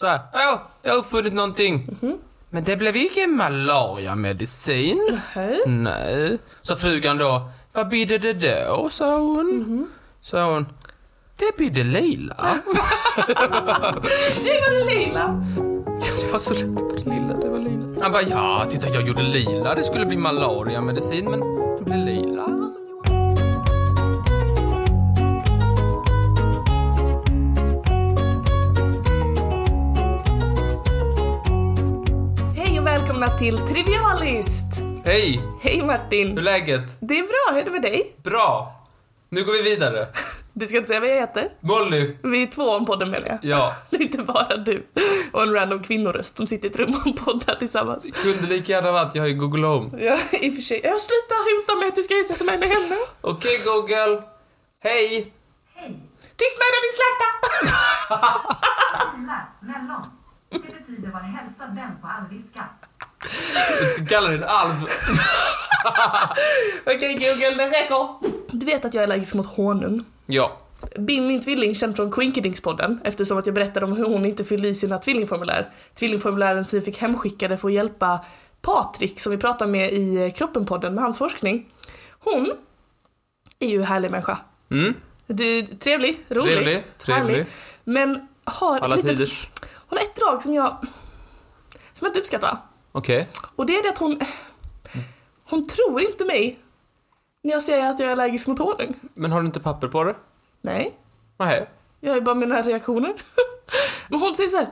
Så här, ja, jag har uppfunnit någonting. Men det blev ingen malariamedicin. Hej. Nej. Så frugan då, vad bidde det då, sa hon. Sa hon, det bidde lila. Det var det lila. Det var så lätt. Lila, det var lila. Han bara, ja, titta jag gjorde lila. Det skulle bli malariamedicin, men det blev lila. Till Trivialist. Hej, Hej hur är Martin. läget? Det är bra, hur är det med dig? Bra. Nu går vi vidare. Du ska inte säga vad jag heter? Molly. Vi är två om podden menar jag. Ja, Det är inte bara du och en random kvinnoröst som sitter i ett rum och poddar tillsammans. kunde lika gärna varit jag är i Google Home. Ja, i och för sig. Jag slutar hota mig att du ska ersätta mig med henne. Okej Google. Hej. Tyst med dig din! Vila, mellon. Det betyder var hälsad vän på alviska. Du kallar din alv. Okej Google, det räcker. Du vet att jag är allergisk mot honung. Ja. Bim, min tvilling, känd från Quinkydings-podden eftersom att jag berättade om hur hon inte fyllde i sina tvillingformulär. Tvillingformulären som vi fick hemskickade för att hjälpa Patrik som vi pratar med i Kroppen-podden med hans forskning. Hon är ju en härlig människa. Mm. Du, trevlig, rolig, Trevlig, trevlig. härlig. Men har Alla litet, tiders. hon har ett drag som jag, som jag inte uppskattar. Okej. Och det är det att hon, hon tror inte mig när jag säger att jag är allergisk mot honung. Men har du inte papper på det? Nej, Nej. jag har ju bara mina reaktioner. Men hon säger så här,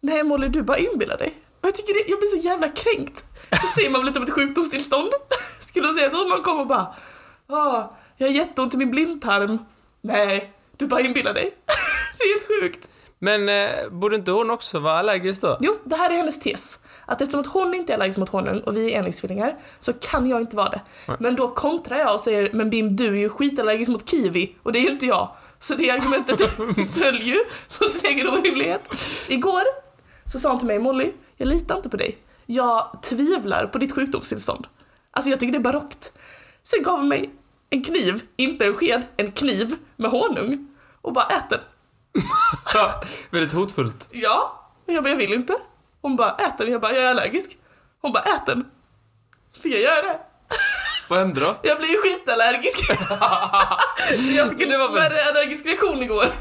nej Molly du bara inbillar dig. Och jag tycker det, jag blir så jävla kränkt. Så ser man väl lite av ett sjukdomstillstånd. Skulle hon säga så? Man kommer och bara, ah, jag har jätteont i min blindtarm. Nej, du bara inbillar dig. Det är helt sjukt. Men eh, borde inte hon också vara allergisk då? Jo, det här är hennes tes. Att eftersom att hon inte är allergisk mot honung och vi är enäggstvillingar så kan jag inte vara det. Men då kontrar jag och säger men Bim du är ju skitallergisk mot kiwi och det är ju inte jag. Så det argumentet föll ju på sin egen orimlighet. Igår så sa hon till mig Molly, jag litar inte på dig. Jag tvivlar på ditt sjukdomstillstånd. Alltså jag tycker det är barockt. Sen gav hon mig en kniv, inte en sked, en kniv med honung och bara ät den. Väldigt hotfullt. Ja, och jag bara, jag vill inte. Hon bara, ät den. Jag bara, jag är allergisk. Hon bara, ät den. Så fick jag göra det. Vad hände då? Jag blev ju skitallergisk. Jag fick en smärre allergisk reaktion igår.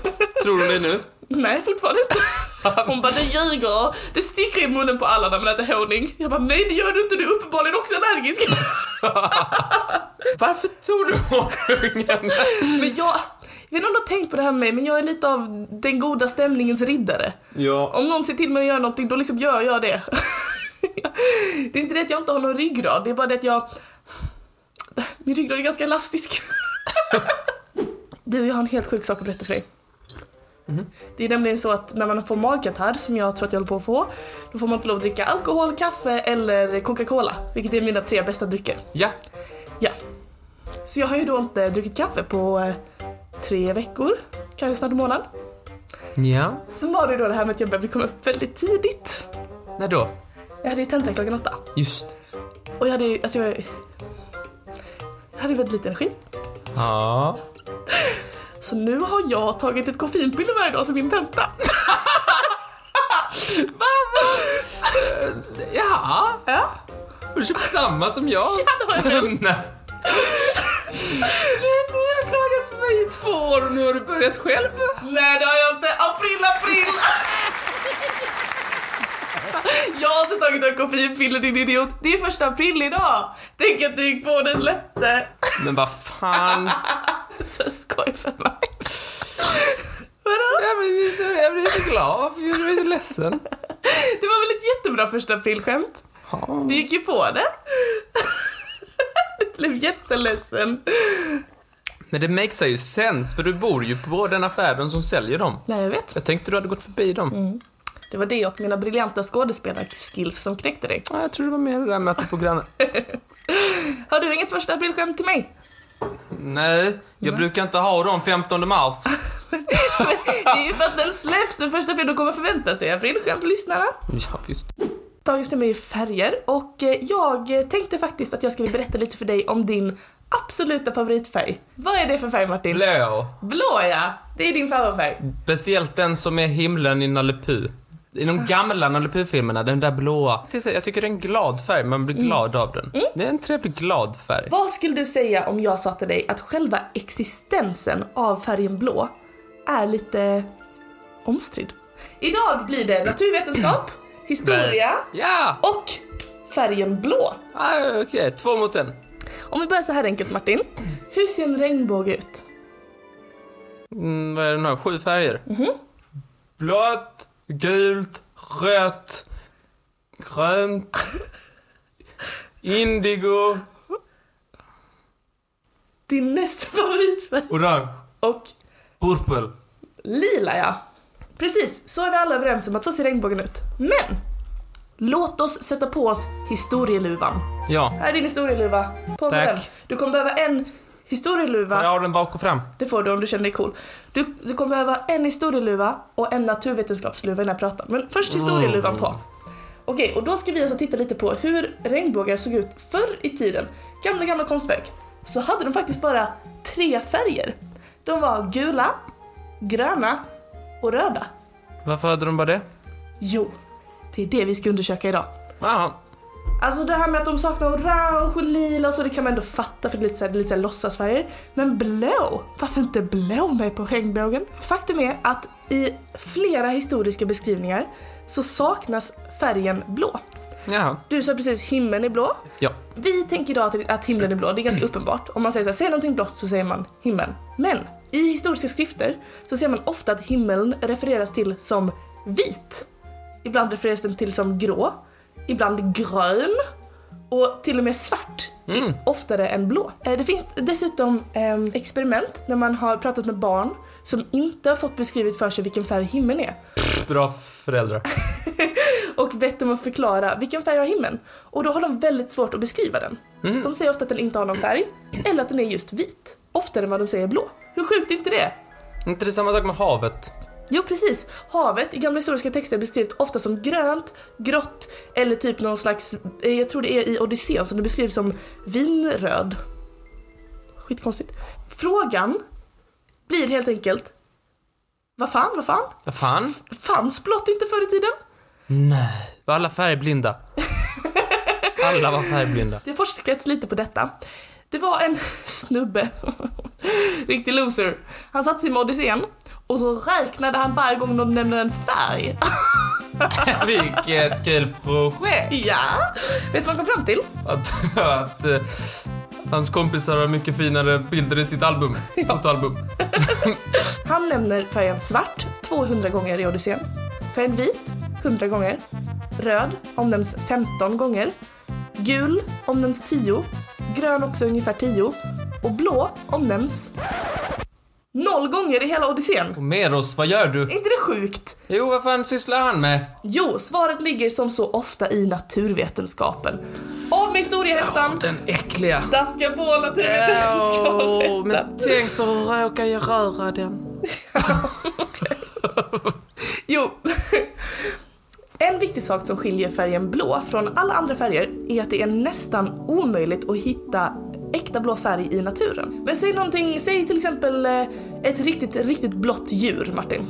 Tror du det nu? Nej, fortfarande inte. Hon bara, det ljuger. Det sticker i munnen på alla när man äter honung. Jag bara, nej det gör du inte. Du är uppenbarligen också allergisk. Varför tog du honungen? Men jag, jag vet inte om du har tänkt på det här med mig, men jag är lite av den goda stämningens riddare. ja. Om någon ser till mig att göra någonting, då liksom gör jag det. det är inte det att jag inte har någon ryggrad, det är bara det att jag... Min ryggrad är ganska elastisk. du, jag har en helt sjuk sak att berätta för dig. Det är nämligen så att när man får magkatarr, som jag tror att jag håller på att få, då får man inte lov att dricka alkohol, kaffe eller Coca-Cola, vilket är mina tre bästa drycker. Ja. Ja. Så jag har ju då inte druckit kaffe på eh, tre veckor, kanske snart en månad. Ja. Sen var det då det här med att jag behövde komma upp väldigt tidigt. När då? Jag hade ju tenta klockan åtta. Just. Och jag hade ju, alltså jag... Jag hade väldigt lite energi. Ja. Så nu har jag tagit ett koffeinpiller varje dag som min tenta. Jaha. Ja. Har du köpt samma som jag? Ja, det har jag Du, du har klagat på mig i två år och nu har du börjat själv? Nej det har jag inte. April, april! Jag har inte tagit ett koffeinpiller din idiot. Det är första april idag. Tänk att du gick på den lätte. Men vad fan. Så skoj för mig. Vadå? Jag blir så, jag blir så glad. Varför gör du mig så ledsen? Det var väl ett jättebra första aprilskämt? Ja. Du gick ju på det. Blev jätteledsen. Men det makes ju sense, för du bor ju på den affären som säljer dem. Nej, jag vet. Jag tänkte du hade gått förbi dem. Det var det och mina briljanta skådespelarskills som knäckte dig. Ja, jag tror det var mer det där med att du på grannen. Har du inget första aprilskämt till mig? Nej, jag brukar inte ha dem 15 mars. Det är ju för att den släpps den första april, då kommer förvänta sig aprilskämt, lyssnarna. Ja, visst. Dagens tema är färger och eh, jag tänkte faktiskt att jag skulle berätta lite för dig om din absoluta favoritfärg. Vad är det för färg Martin? Blå. Blå ja, det är din favoritfärg. Speciellt den som är himlen i Nalle Puh. I de gamla Nalle Puh-filmerna, den där blåa. Titta, jag tycker det är en glad färg, man blir glad av den. Det är en trevlig glad färg. Vad skulle du säga om jag sa till dig att själva existensen av färgen blå är lite omstridd? Idag blir det naturvetenskap, historia Ja! och färgen blå. Ah, Okej, två mot en. Om vi börjar så här enkelt Martin. Hur ser en regnbåge ut? Mm, vad är den här? Sju färger? Blått, gult, rött, grönt, indigo, Din nästa favoritfärg. orange, Och purple. lila ja. Precis, så är vi alla överens om att så ser regnbågen ut. Men! Låt oss sätta på oss historieluvan. Ja, Här är din historieluva. På med Tack. den. Du kommer behöva en historieluva. jag har den bak och fram. Det får du om du känner dig cool. Du, du kommer behöva en historieluva och en naturvetenskapsluva i den här pratan. Men först historieluvan på. Okej, och då ska vi alltså titta lite på hur regnbågar såg ut förr i tiden. Gamla, gamla konstverk. Så hade de faktiskt bara tre färger. De var gula, gröna och röda. Varför hade de bara det? Jo, det är det vi ska undersöka idag. Jaha. Alltså det här med att de saknar orange och lila och så, det kan man ändå fatta för det är lite såhär, lite såhär låtsasfärger. Men blå, varför inte blå med på regnbågen? Faktum är att i flera historiska beskrivningar så saknas färgen blå. Jaha. Du sa precis himlen är blå. Ja. Vi tänker idag att, att himlen är blå, det är ganska uppenbart. Om man säger så här, säg någonting blått så säger man himmel. Men i historiska skrifter så ser man ofta att himlen refereras till som vit. Ibland refereras den till som grå, ibland grön och till och med svart. Mm. Oftare än blå. Eh, Det finns dessutom eh, experiment när man har pratat med barn som inte har fått beskrivet för sig vilken färg himlen är Bra föräldrar. och bett dem att förklara vilken färg har himlen. Och då har de väldigt svårt att beskriva den. Mm. De säger ofta att den inte har någon färg, eller att den är just vit. Oftare än vad de säger blå. Hur sjukt är inte det? Inte det samma sak med havet? Jo precis, havet i gamla historiska texter är beskrivet ofta som grönt, grått eller typ någon slags, eh, jag tror det är i Odysseen som det beskrivs som vinröd. Skitkonstigt. Frågan blir helt enkelt, vad fan, vad fan? Vad fan? Fanns blått inte förr i tiden? Nej. Var alla färgblinda? Alla var färgblinda. Det har forskats lite på detta. Det var en snubbe, riktig loser. Han satte sig med Odysseen och så räknade han varje gång de nämnde en färg. Vilket kul projekt! ja, vet du vad han kom fram till? Att, att eh, hans kompisar har mycket finare bilder i sitt album. Fotoalbum. Han nämner färgen svart 200 gånger i Odysseen. Färgen vit 100 gånger. Röd omnämns 15 gånger. Gul omnämns 10. Grön också ungefär 10. Och blå omnämns noll gånger i hela Odysseen. Och Meros, vad gör du? Är inte det sjukt? Jo, vad fan sysslar han med? Jo, svaret ligger som så ofta i naturvetenskapen. Av med historiehäftan, Den äckliga. daska på naturvetenskapshäftan. men tänk så råkar jag röra den. Jo. En viktig sak som skiljer färgen blå från alla andra färger är att det är nästan omöjligt att hitta äkta blå färg i naturen. Men säg någonting, säg till exempel eh, ett riktigt, riktigt blått djur, Martin.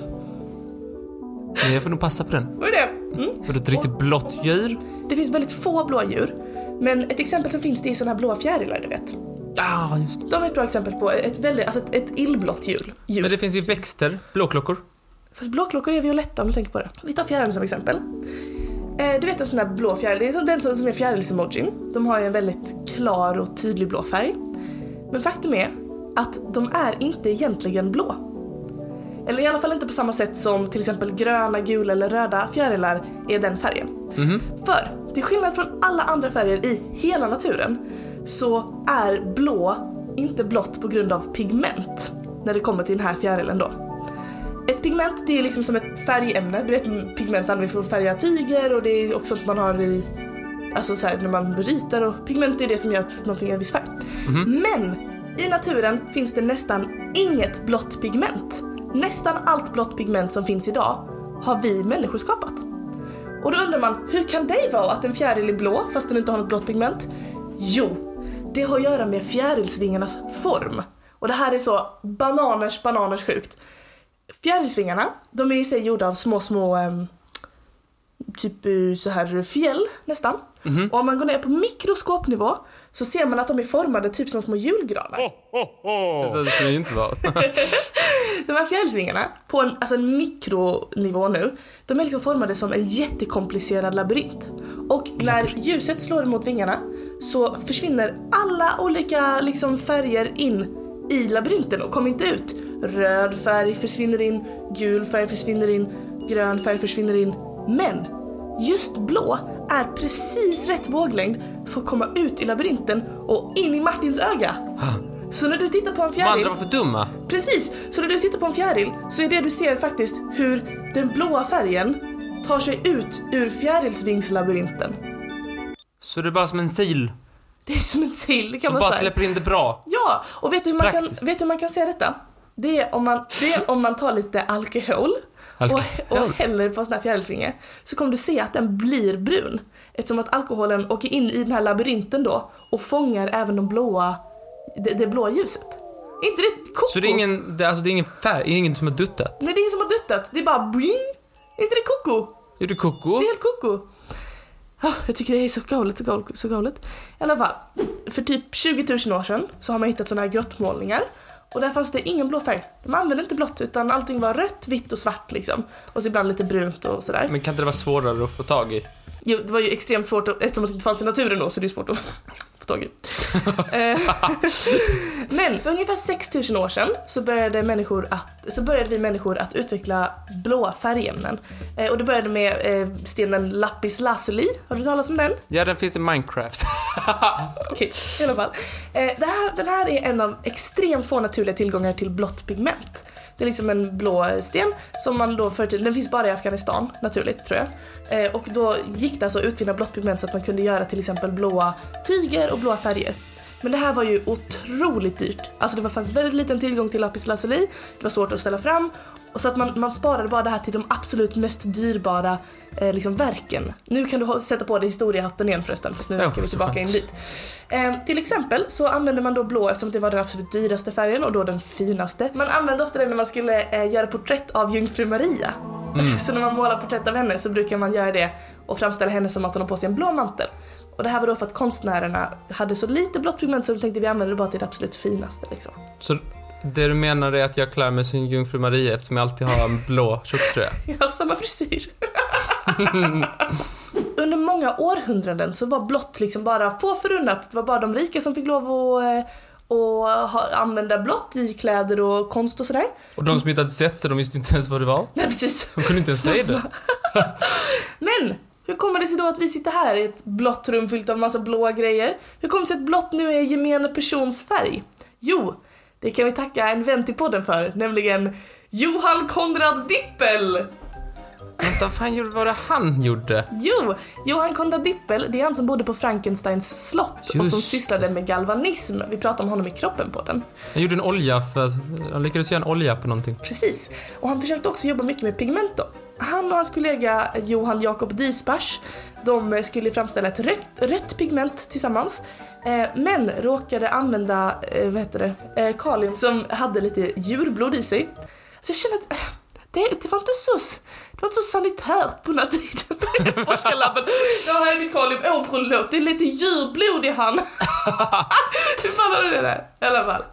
Jag får nog passa på den. Vad är det? Mm. Var det ett riktigt blått djur? Det finns väldigt få blåa djur. Men ett exempel som finns det är sådana här blåa fjärilar, du vet. Ah, just det. De är ett bra exempel på ett väldigt, alltså ett, ett illblått djur. djur. Men det finns ju växter, blåklockor. Fast blåklockor är violetta om du tänker på det. Vi tar fjärilen som exempel. Eh, du vet en sån där blå fjäril, det är den som är fjärilsemojin. De har ju en väldigt klar och tydlig blå färg. Men faktum är att de är inte egentligen blå. Eller i alla fall inte på samma sätt som till exempel gröna, gula eller röda fjärilar är den färgen. För, till skillnad från alla andra färger i hela naturen så är blå inte blått på grund av pigment när det kommer till den här fjärilen då. Ett pigment det är liksom som ett färgämne, du vet pigment använder vi för att färga tyger och det är också sånt man har i Alltså så här, när man ritar och pigment är det som gör att någonting är viss färg. Men i naturen finns det nästan inget blått pigment. Nästan allt blått pigment som finns idag har vi människor skapat. Och då undrar man, hur kan det vara att en fjäril är blå fast den inte har något blått pigment? Jo, det har att göra med fjärilsvingarnas form. Och det här är så bananers bananers sjukt. Fjärilsvingarna, de är i sig gjorda av små, små, ehm, typ eh, så här fjäll nästan. Mhm. Och om man går ner på mikroskopnivå så ser man att de är formade typ som små julgranar. Så det skulle det ju inte vara. De här fjärilsvingarna, på en, alltså en mikronivå nu, de är liksom formade som en jättekomplicerad labyrint. Och när ljuset slår mot vingarna så försvinner alla olika liksom färger in i labyrinten och kommer inte ut. Röd färg försvinner in, gul färg försvinner in, grön färg försvinner in. Men just blå är precis rätt våglängd för att komma ut i labyrinten och in i Martins öga. Så när du tittar på en fjäril... andra var för dumma. Precis! Så när du tittar på en fjäril så är det du ser faktiskt hur den blåa färgen tar sig ut ur fjärilsvingslabyrinten. Så det är bara som en sil Det är som en sill kan som man bara säga. släpper in det bra. Ja, och vet du, hur man kan, vet du hur man kan se detta? Det är om man, det är om man tar lite alkohol och, och häller på en sån här fjärilsvinge så kommer du se att den blir brun. Eftersom att alkoholen åker in i den här labyrinten då och fångar även de blåa, det, det blåa ljuset. Är inte det koko? Så det är ingen, det, alltså det är ingen färg, det är ingen som har duttat? Nej, det är ingen som har duttat. Det är bara bling! Är inte det koko? Är det koko? Det är helt koko. Jag tycker det är så galet, så galet, så galet. I alla fall, för typ 20 000 år sedan så har man hittat såna här grottmålningar. Och där fanns det ingen blå färg. De använde inte blått utan allting var rött, vitt och svart liksom. Och så ibland lite brunt och sådär. Men kan inte det vara svårare att få tag i? Jo, det var ju extremt svårt att, eftersom det inte fanns i naturen då så det är svårt att i. Eh, Men för ungefär 6000 år sedan så började, människor att, så började vi människor att utveckla blåa färgämnen. Eh, Och det började med eh, stenen lapis lazuli. Har du talat om den? Ja, den finns i Minecraft. Okej, i alla fall. Det här, den här är en av extremt få naturliga tillgångar till blått pigment. Det är liksom en blå sten som man då förr den finns bara i Afghanistan naturligt tror jag. Eh, och då gick det alltså att utvinna blått pigment så att man kunde göra till exempel blåa tyger och blåa färger. Men det här var ju otroligt dyrt. Alltså det var- fanns väldigt liten tillgång till lapis lazuli, det var svårt att ställa fram. Och så att man, man sparade bara det här till de absolut mest dyrbara eh, liksom verken. Nu kan du ha, sätta på dig historiehatten igen förresten för nu ska vi tillbaka in dit. Eh, till exempel så använde man då blå eftersom det var den absolut dyraste färgen och då den finaste. Man använde ofta den när man skulle eh, göra porträtt av jungfru Maria. så när man målar porträtt av henne så brukar man göra det och framställa henne som att hon har på sig en blå mantel. Och det här var då för att konstnärerna hade så lite blått pigment så de tänkte vi använder det bara till det absolut finaste liksom. Så det du menar är att jag klär mig som jungfru Maria eftersom jag alltid har en blå tjocktröja? Jag har samma frisyr. Under många århundraden så var blått liksom bara få förunnat. Det var bara de rika som fick lov att eh, och ha, använda blått i kläder och konst och sådär. Och de som inte hade sett det, de visste inte ens vad det var. Nej precis. De kunde inte ens säga det. Men hur kommer det sig då att vi sitter här i ett blått rum fyllt av massa blåa grejer? Hur kommer det sig att blått nu är gemene persons färg? Jo, det kan vi tacka en vän till podden för, nämligen Johan Konrad Dippel! Vänta, fan gjorde, vad var det han gjorde? Jo, Johan Konrad Dippel, det är han som bodde på Frankensteins slott och Just som det. sysslade med galvanism. Vi pratade om honom i kroppen på den. Han gjorde en olja för, han lyckades göra en olja på någonting. Precis. Och han försökte också jobba mycket med pigment då. Han och hans kollega Johan Jakob Disbach, de skulle framställa ett rött, rött pigment tillsammans. Eh, men råkade använda, eh, vad heter det, eh, kalin som hade lite djurblod i sig. Så jag känner att det, det var inte så det var inte så sanitärt på den här tiden i forskarlabben. Ja, här är mitt kalium. Åh, förlåt, det är lite djurblod i han. Hur fan har du det där? I alla fall.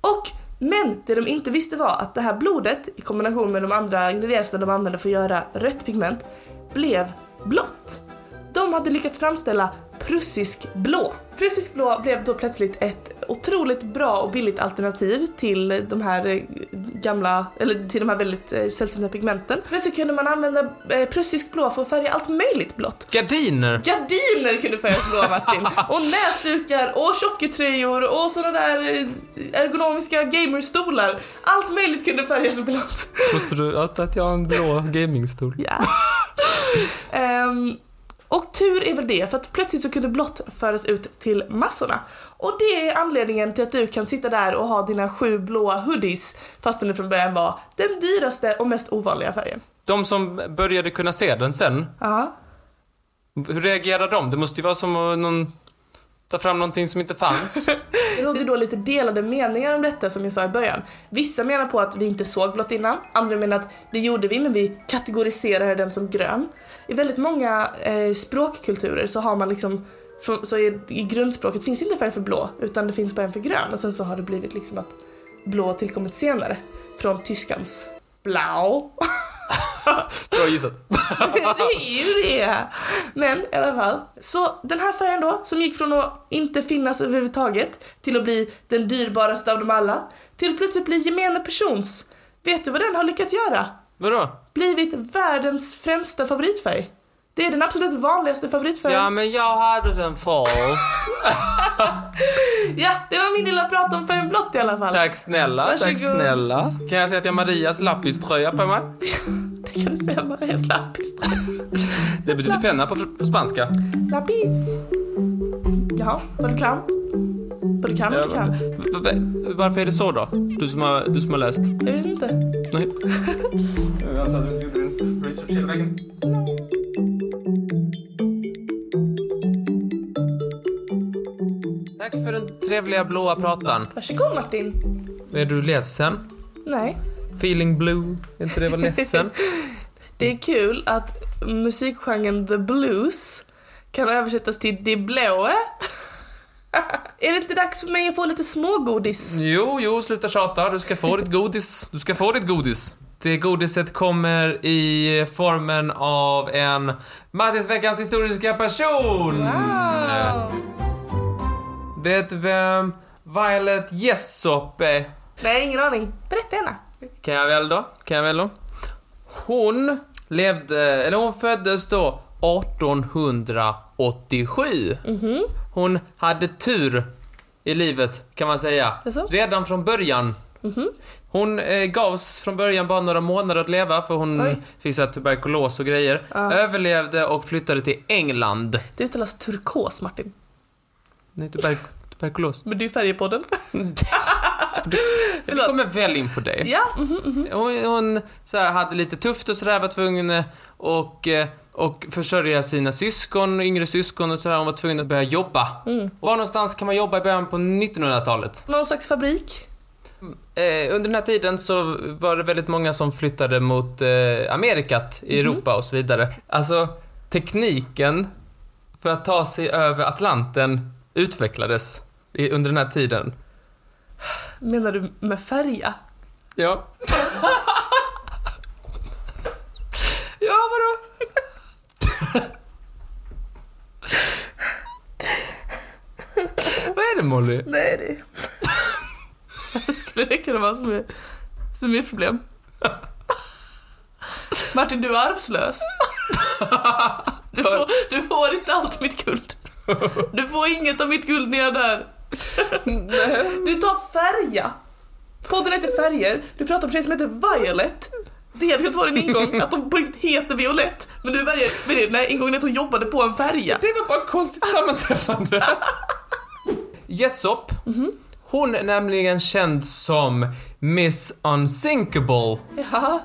Och, men det de inte visste var att det här blodet i kombination med de andra ingredienserna de använde för att göra rött pigment blev blått. De hade lyckats framställa prussisk blå. Prussisk blå blev då plötsligt ett otroligt bra och billigt alternativ till de här eh, gamla, eller till de här väldigt eh, sällsynta pigmenten. Plötsligt kunde man använda eh, prussisk blå för att färga allt möjligt blått. Gardiner! Gardiner kunde färgas blå Martin. Och näsdukar och tjocktröjor och sådana där ergonomiska gamerstolar. Allt möjligt kunde färgas blått. Måste du att jag har en blå gamingstol? Ja. Ehm, och tur är väl det, för att plötsligt så kunde blått föras ut till massorna. Och det är anledningen till att du kan sitta där och ha dina sju blåa hoodies fastän det från början var den dyraste och mest ovanliga färgen. De som började kunna se den sen, Ja. hur reagerar de? Det måste ju vara som någon Ta fram någonting som inte fanns. Det råder då lite delade meningar om detta som jag sa i början. Vissa menar på att vi inte såg blått innan, andra menar att det gjorde vi men vi kategoriserade den som grön. I väldigt många eh, språkkulturer så har man liksom så i, i grundspråket finns inte färg för blå utan det finns bara en för grön och sen så har det blivit liksom att blå tillkommit senare från tyskans blau. Bra gissat. det är ju det! Men i alla fall. Så den här färgen då, som gick från att inte finnas överhuvudtaget till att bli den dyrbaraste av dem alla, till att plötsligt bli gemene persons. Vet du vad den har lyckats göra? Vadå? Blivit världens främsta favoritfärg. Det är den absolut vanligaste favoritfärgen. Ja, men jag hade den först. Ja, det var min lilla prat om färgen blått i alla fall. Tack snälla, tack Varsågod. snälla. Kan jag säga att jag har Marias lappiströja på mig? Det kan du säga Marias lappis. Det betyder penna på, på spanska. Lappis. Jaha, vad du kan. Vad du kan, vad du kan. Varför är det så då? Du som har, du som har läst. Jag vet inte. Nej. Jag antar att du gjorde din research hela vägen. Tack för den trevliga blåa pratan. Varsågod Martin. Är du ledsen? Nej. Feeling blue? Är inte det vara ledsen? Det är kul att musikgenren the blues kan översättas till de blåa. är det inte dags för mig att få lite smågodis? Jo, jo, sluta tjata. Du ska få ditt godis. Du ska få ditt godis. Det godiset kommer i formen av en Mattis veckans historiska person. Wow. Vet du vem Violet Jessop är? Nej, ingen aning. Berätta gärna. Kan jag väl då? Kan jag väl då? Hon levde, eller hon föddes då 1887. Hon hade tur i livet, kan man säga. Jaså? Redan från början. Hon eh, gavs från början bara några månader att leva för hon Oj. fick så tuberkulos och grejer. Överlevde och flyttade till England. Det uttalas turkos, Martin. Nej, tuber tuberkulos. Men det är färgepodden. Vi kommer väl in på det. Ja, mhm. Hon, hon så här, hade lite tufft och sådär, var tvungen och, eh, och försörja sina syskon, yngre syskon och sådär. Hon var tvungen att börja jobba. Och var någonstans kan man jobba i början på 1900-talet? någon slags fabrik. Eh, under den här tiden så var det väldigt många som flyttade mot eh, Amerikat, i Europa och så vidare. Alltså, tekniken för att ta sig över Atlanten utvecklades under den här tiden. Menar du med färja? Ja. ja, vadå? Vad är det Molly? Nej, det... Varför skulle det kunna vara som är, som är problem? Martin, du är arvslös. Du får, du får inte allt mitt guld. Du får inget av mitt guld när jag dör. Du tar färja. Podden heter Färger. Du pratar om tjejer som heter Violet. Det hade kunnat vara din ingång, att de på riktigt heter Violett. Men du väljer, väljer nej, ingången är att hon jobbade på en färja. Det var bara ett konstigt sammanträffande. Jessop, hon är nämligen känd som Miss Unsinkable. Jaha.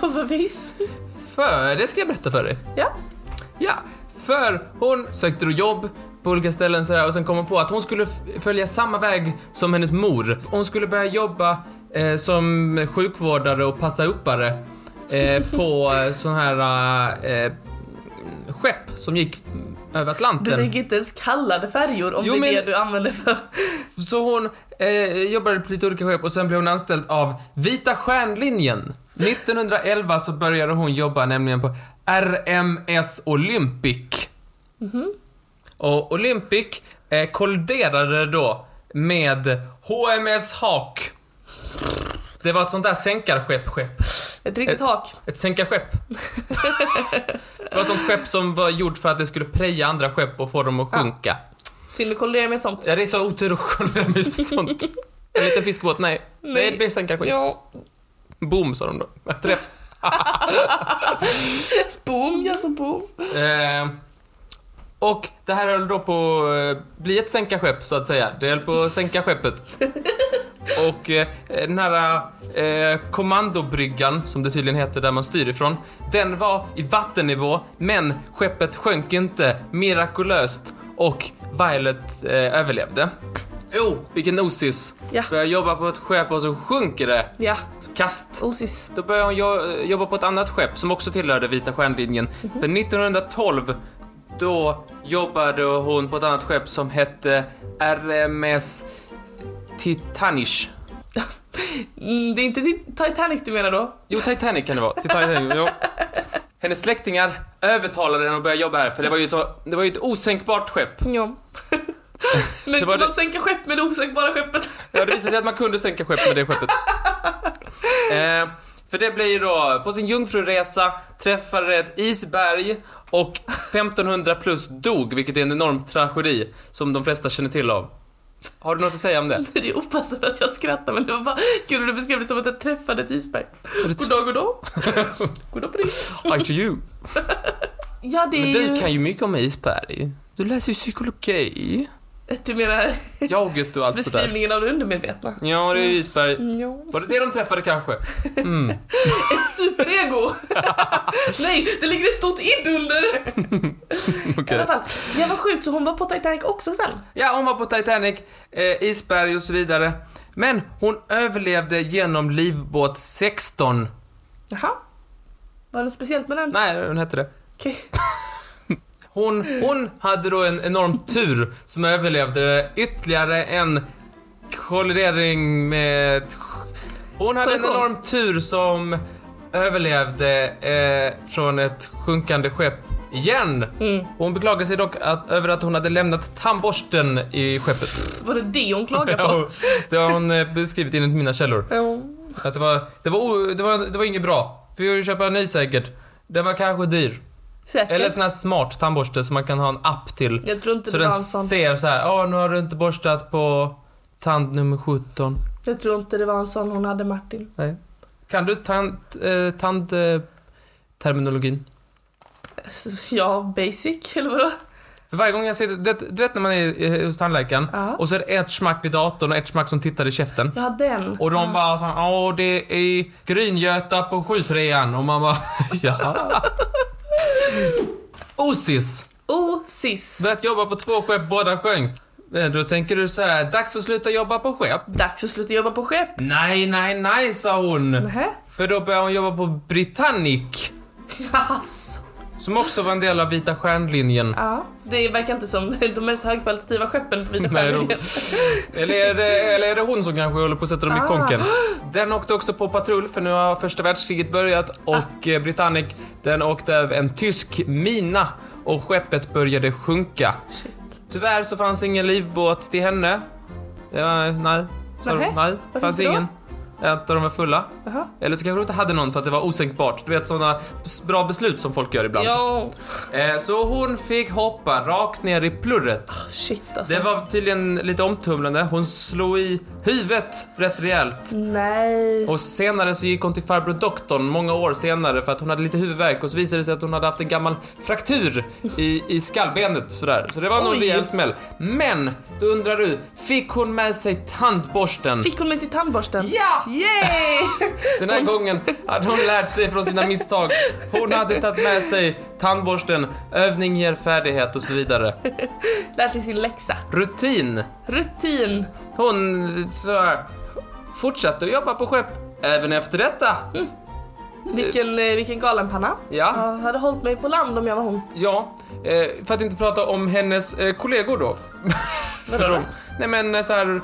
På vad vis? För, det ska jag berätta för dig. Ja. Ja, för hon sökte då jobb på olika ställen sådär och sen kom hon på att hon skulle följa samma väg som hennes mor. Hon skulle börja jobba eh, som sjukvårdare och passa uppare eh, på eh, sån här eh, skepp som gick över Du Atlanten. tänker inte ens kalla det färjor om Jo, det är men- det du använder för. Så hon eh, jobbade på lite olika skepp och sen blev hon anställd av Vita Stjärnlinjen. 1911 så började hon jobba nämligen på RMS Olympic. Och Olympic eh, kolliderade då med HMS Hawk. Det var ett sånt där sänkarskepp, skepp. Ett riktigt tak. Ett sänkarskepp. det var ett sånt skepp som var gjort för att det skulle preja andra skepp och få dem att sjunka. Synd att kollidera med ett sånt. Ja, det är så otur att kolla med just ett sånt. En liten fiskebåt, nej. Nej, det blir sänkarskepp. Ja. Boom, sa de då. Träff. Boom, ja så boom. Eh, och det här höll då på att eh, bli ett sänkarskepp, så att säga. Det höll på att sänka skeppet. Och eh, den här eh, kommandobryggan, som det tydligen heter, där man styr ifrån, den var i vattennivå, men skeppet sjönk inte mirakulöst. Och Violet eh, överlevde. Jo, vilken osis. Ja. Börjar jobba på ett skepp och så sjunker det. Ja, Kast. osis. Då började hon jo- jobba på ett annat skepp som också tillhörde Vita stjärnlinjen. För 1912, då jobbade hon på ett annat skepp som hette RMS Titanic. Mm, det är inte Titanic du menar då? Jo, Titanic kan det vara. Titanic, jo. Hennes släktingar övertalade henne att börja jobba här, för det var ju, så, det var ju ett osänkbart skepp. Ja. Men Det kan man det- sänka skepp med det osänkbara skeppet? Ja, det visade sig att man kunde sänka skepp med det skeppet. Eh, för det blir då, på sin jungfruresa träffade ett isberg och 1500 plus dog, vilket är en enorm tragedi som de flesta känner till av. Har du något att säga om det? Det är opassande att jag skrattar men det var bara kul du beskrev det som att jag träffade ett isberg. Goddag, goddag. goddag på dig. Hi to you. Ja, det är Men du ju... kan ju mycket om isberg. Du läser ju psykologi. Du menar Jaget och allt sådär. beskrivningen av det undermedvetna? Ja, det är ju isberg. Ja. Var det det de träffade kanske? Mm. Ett superego! Nej, det ligger ett stort id under! I Okej. alla fall, jag var sjukt så hon var på Titanic också sen. Ja, hon var på Titanic, eh, isberg och så vidare. Men hon överlevde genom livbåt 16. Jaha. Var det något speciellt med den? Nej, den hette det. Okej. Hon, hon hade då en enorm tur som överlevde ytterligare en kollidering med... Hon hade en enorm tur som överlevde eh, från ett sjunkande skepp igen. Mm. Hon beklagade sig dock att, över att hon hade lämnat tandborsten i skeppet. Var det det hon klagade på? Ja, det har hon eh, beskrivit enligt mina källor. Ja. Att det var, det var, det var, det var inget bra. För jag köpa en ny säkert. Den var kanske dyr. Säkert. Eller sån här smart tandborste som man kan ha en app till. Jag tror inte Så det den var en sån. ser så här, ja nu har du inte borstat på tand nummer 17. Jag tror inte det var en sån hon hade Martin. Nej. Kan du tand, eh, tand eh, terminologin? Ja, basic, eller vadå? För varje gång jag ser det, du vet när man är hos tandläkaren Ja. och så är det ett smack vid datorn och ett smack som tittar i käften. Ja, den. Och de bara så här, åh det är Gryngöta på 73an och man bara, ja. Osis. Oh, sis. Börjat jobba på två skepp, båda sjönk. Eh, Då tänker du så här, dags att sluta jobba på skepp? Dags att sluta jobba på skepp. Nej, nej, nej, sa hon. Nähä? För då började hon jobba på Britannic, Jaså? Som också var en del av Vita stjärnlinjen. Ja, det verkar inte som de mest högkvalitativa skeppen på Vita stjärnlinjen. Eller är, det, eller är det hon som kanske håller på att sätta dem i Ah. konken? Den åkte också på patrull, för nu har första världskriget börjat och ah. Britannic, den åkte över en tysk mina och skeppet började sjunka. Shit. Tyvärr så fanns ingen livbåt till henne. Ja, nej. Så, nej, fanns inte då? Ingen. Att de var fulla. Jaha. Eller så kanske de inte hade någon för att det var osänkbart. Du vet sådana bra beslut som folk gör ibland. Ja, Eh, så hon fick hoppa rakt ner i plurret. shit alltså. Det var tydligen lite omtumlande. Hon slog i huvudet rätt rejält. Nej. Och senare så gick hon till farbror doktorn många år senare för att hon hade lite huvudvärk och så visade det sig att hon hade haft en gammal fraktur i, i skallbenet sådär. Så det var nog en rejäl smäll. Men, då undrar du, fick hon med sig tandborsten? Fick hon med sig tandborsten? Ja! Yay! Den här gången hade hon lärt sig från sina misstag. Hon hade tagit med sig tandborsten, övning ger färdighet och så vidare. Lärt sig sin läxa. Rutin. Rutin. Hon så fortsatte att jobba på skepp även efter detta. Vilken, eh, vilken galenpanna. Ja, Jag hade hållit mig på land om jag var hon. ja. Eh, för att inte prata om hennes eh, kollegor då. för de, nej men så här.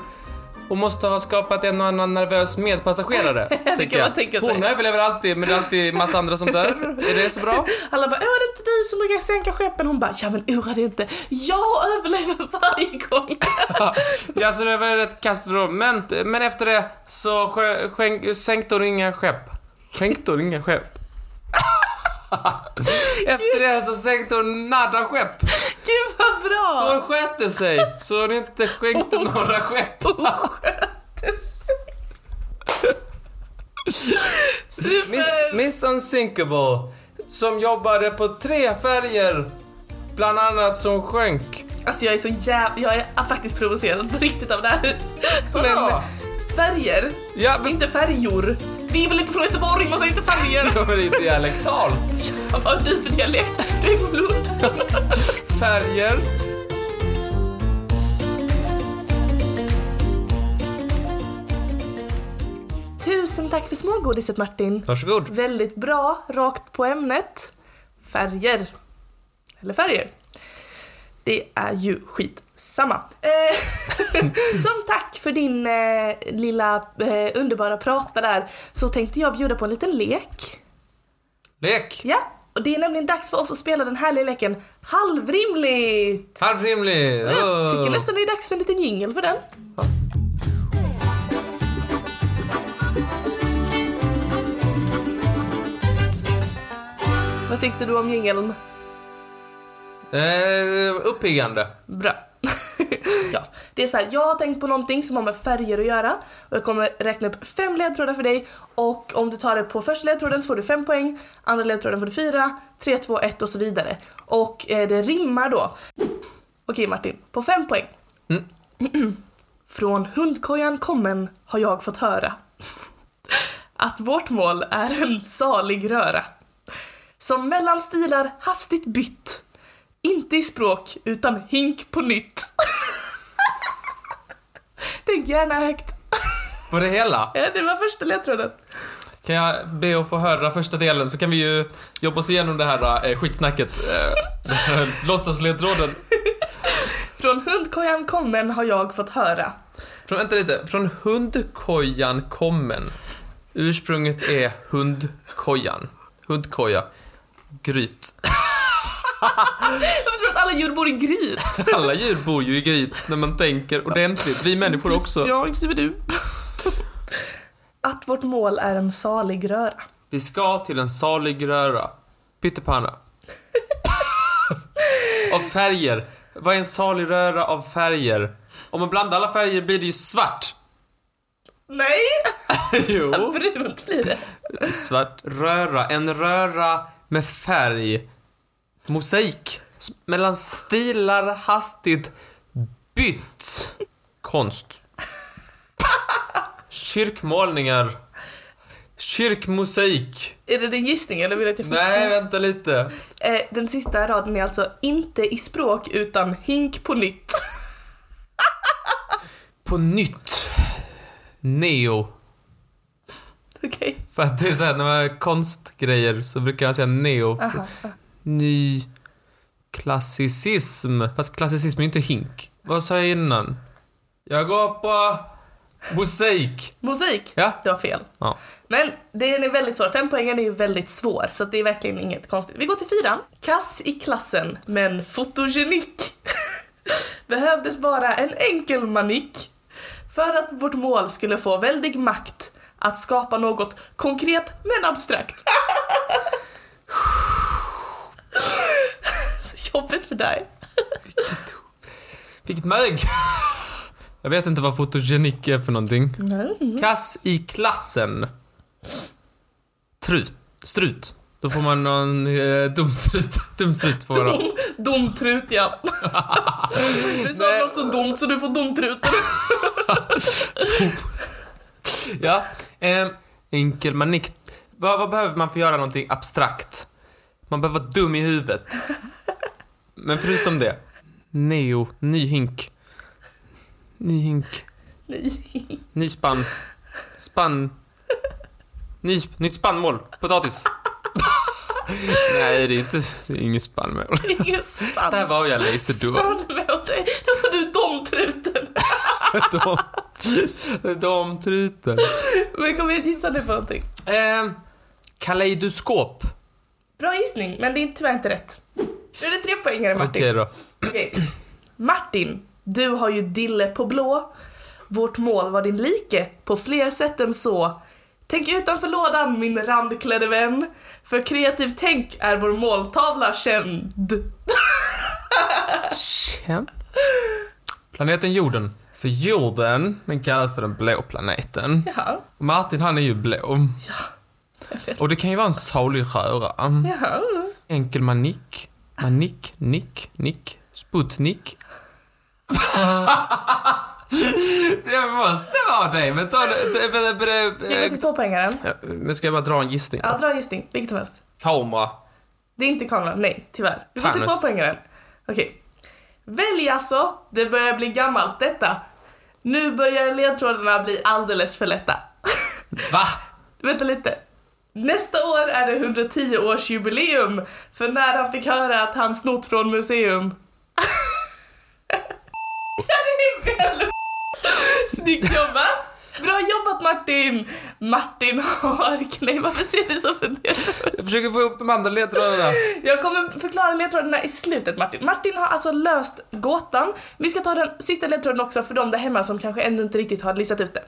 Hon måste ha skapat en och annan nervös medpassagerare. tänker kan man tänka sig. Hon överlever alltid, men det är alltid massa andra som dör. Är det så bra? Alla bara, åh är det inte du som brukar sänka skeppen? Hon bara, ja men oroa dig inte. Jag överlever varje gång. Ja, så det var ett kast för dem. Men, men efter det så skänk, sänkte hon inga skepp. Skänkte hon inga skepp? Efter det så sänkte hon nada skepp. Gud vad bra! Hon skötte sig, så hon inte skänkte några skepp. Super! Miss, Miss Unsinkable, som jobbade på tre färger, bland annat som sjönk. Alltså jag är så jävla, jag är faktiskt provocerad på riktigt av det här. Men färger, Ja, men inte färjor vi är väl inte från Göteborg, man säger inte färger. Men det är dialektalt. Vad har du för dialekt? Du är från Lund. färger. Tusen tack för smågodiset Martin. Varsågod. Väldigt bra, rakt på ämnet. Färger. Eller färger. Det är ju skit skitsamma. Eh, som tack för din eh, lilla eh, underbara prata där så tänkte jag bjuda på en liten lek. Lek. Ja, och det är nämligen dags för oss att spela den härliga leken Halvrimligt! Halvrimlig. Jag tycker nästan det är dags för en liten jingel för den. Vad tyckte du om jingeln? Eh, uppiggande. Bra. ja, det är så här, jag har tänkt på någonting som har med färger att göra och jag kommer räkna upp fem ledtrådar för dig och om du tar det på första ledtråden så får du fem poäng, andra ledtråden får du fyra, tre, två, ett och så vidare. Och eh, det rimmar då. Okej Martin, på fem poäng. Mm. Från hundkojan kommen har jag fått höra att vårt mål är en salig röra som mellan stilar hastigt bytt inte i språk, utan hink på nytt. Tänk gärna högt. På det hela. Ja, det var första ledtråden. Kan jag be att få höra första delen så kan vi ju jobba oss igenom det här eh, skitsnacket. Eh, Låtsasledtråden. Från hundkojan kommen har jag fått höra. Från, vänta lite. Från hundkojan kommen. Ursprunget är hundkojan. Hundkoja. Gryt. Jag tror att alla djur bor i gryt. Alla djur bor ju i gryt när man tänker ordentligt. Vi människor också. Ja, inklusive du. Att vårt mål är en salig röra. Vi ska till en salig röra. Pyttipanna. av färger. Vad är en salig röra av färger? Om man blandar alla färger blir det ju svart. Nej! jo. Brunt blir det. Svart röra. En röra med färg. Mosaik. Mellan stilar hastigt bytt. Konst. Kyrkmålningar. Kyrkmosaik. Är det din gissning eller vill du att jag Nej, vänta lite. Eh, Den sista raden är alltså inte i språk utan hink på nytt. På nytt. Neo. Okej. För att det är såhär, när man har konstgrejer så brukar man säga neo. Aha. Ny klassicism. Fast klassicism är ju inte hink. Vad sa jag innan? Jag går på mosaik. Mosaik. Ja. Du har fel. Ja. Men den är väldigt svår. Fem poängen är ju väldigt svår, så det är verkligen inget konstigt. Vi går till fyran. Kass i klassen, men fotogenik. Behövdes bara en enkel manick för att vårt mål skulle få väldig makt att skapa något konkret men abstrakt. Så jobbigt för dig. Vilket mög. Jag vet inte vad fotogenik är för någonting. Mm. Kass i klassen. Trut. Strut. Då får man någon eh, dumstrut. Dumstrut får man. Dom, domtrut ja. Du sa Nej. något så dumt så du får domtruten. Ja. Eh, enkel manick. Vad, vad behöver man för att göra någonting abstrakt? Man behöver vara dum i huvudet. Men förutom det. Neo. Ny hink. Ny hink. Nej. Ny spann. Spann. Ny, nytt spannmål. Potatis. Nej, det är inte... Det är inget spannmål. Ingen spann. Där var jag laserdum. Spannmål, då får du domtruten. de trutar. Men kom igen, gissa nu på någonting. Eh, kaleidoskop. Bra gissning, men det är tyvärr inte rätt. Nu är det tre poängare Martin. Okej då. Okej. Martin, du har ju dille på blå. Vårt mål var din like på fler sätt än så. Tänk utanför lådan min randklädde vän. För kreativ tänk är vår måltavla känd. Känd. Planeten jorden. För jorden, den kallas för den blå planeten. Jaha, Och Martin han är ju blå. perfekt. Och det kan ju vara en salig röra. Jaha. Enkel manick. Manick, nick, nick. Sputnik. det måste vara det, men ta det... Ska jag gå till tvåpoängaren? Ja, Men ska jag bara dra en gissning? Ja, dra en gissning. Vilket som helst. Kamera. Det är inte kameran, nej, tyvärr. Vi går till tvåpoängaren. Okej. Välj alltså, det börjar bli gammalt detta. Nu börjar ledtrådarna bli alldeles för lätta. Va? Vänta lite. Nästa år är det 110-årsjubileum för när han fick höra att han snott från museum. ja, det är väl Snyggt jobbat! Bra jobbat Martin! Martin har... Nej, varför ser du så fundersam Jag försöker få ihop de andra ledtrådarna. Jag kommer förklara ledtrådarna i slutet Martin. Martin har alltså löst gåtan. Vi ska ta den sista ledtråden också för de där hemma som kanske ännu inte riktigt har listat ut det.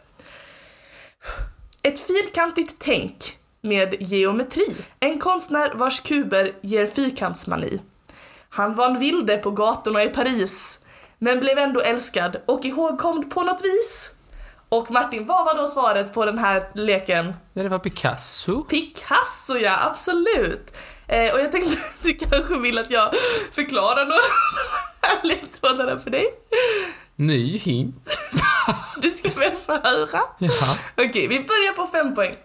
Ett fyrkantigt tänk med geometri. En konstnär vars kuber ger fyrkantsmani. Han var en vilde på gatorna i Paris, men blev ändå älskad och ihågkomd på något vis. Och Martin, vad var då svaret på den här leken? Ja, det var Picasso. Picasso ja, absolut! Eh, och jag tänkte att du kanske vill att jag förklarar några av de här ledtrådarna för dig. Ny hint. Du ska väl få höra? Ja. Okej, vi börjar på fem poäng.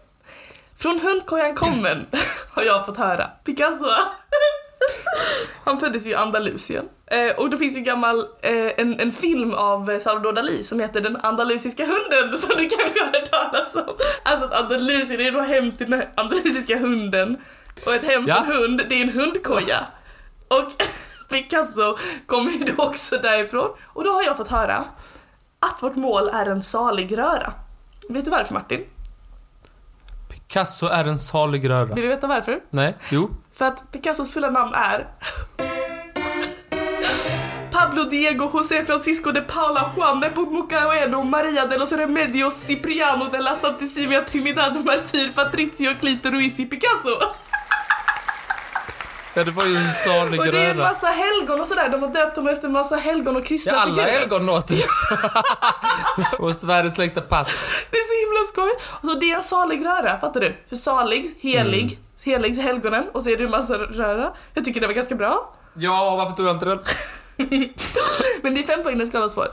Från hundkojan kommen har jag fått höra. Picasso. Han föddes ju i Andalusien. Eh, och det finns ju gammal, eh, en, en film av Salvador Dalí som heter Den andalusiska hunden som du kanske har hört talas om. Alltså att Andalusien är då hem till den andalusiska hunden. Och ett hem för Ja. en hund, det är en hundkoja. Och Picasso kommer ju då också därifrån. Och då har jag fått höra att vårt mål är en salig röra. Vet du varför Martin? Picasso är en salig röra. Vill du veta varför? Nej? Jo. För att Picassos fulla namn är Pablo Diego José Francisco de Paula Juan de Mucaeno Maria de los Remedios Cipriano de la Santisima Trinidad Martir Patricio Clito Ruiz Picasso. Ja, det var ju en salig Och det är en massa helgon och sådär, de har döpt dem efter en massa helgon och kristna Ja, alla figurer. helgon låter ju så. Måste världens längsta pass. Det är så himla skoj. Och så det är en salig röra, fattar du? För salig, helig, Mm. helig helgonen och så är det en massa röra. Jag tycker det var ganska bra. Ja, varför tog jag inte den? Men det är fem poäng, den ska vara svår.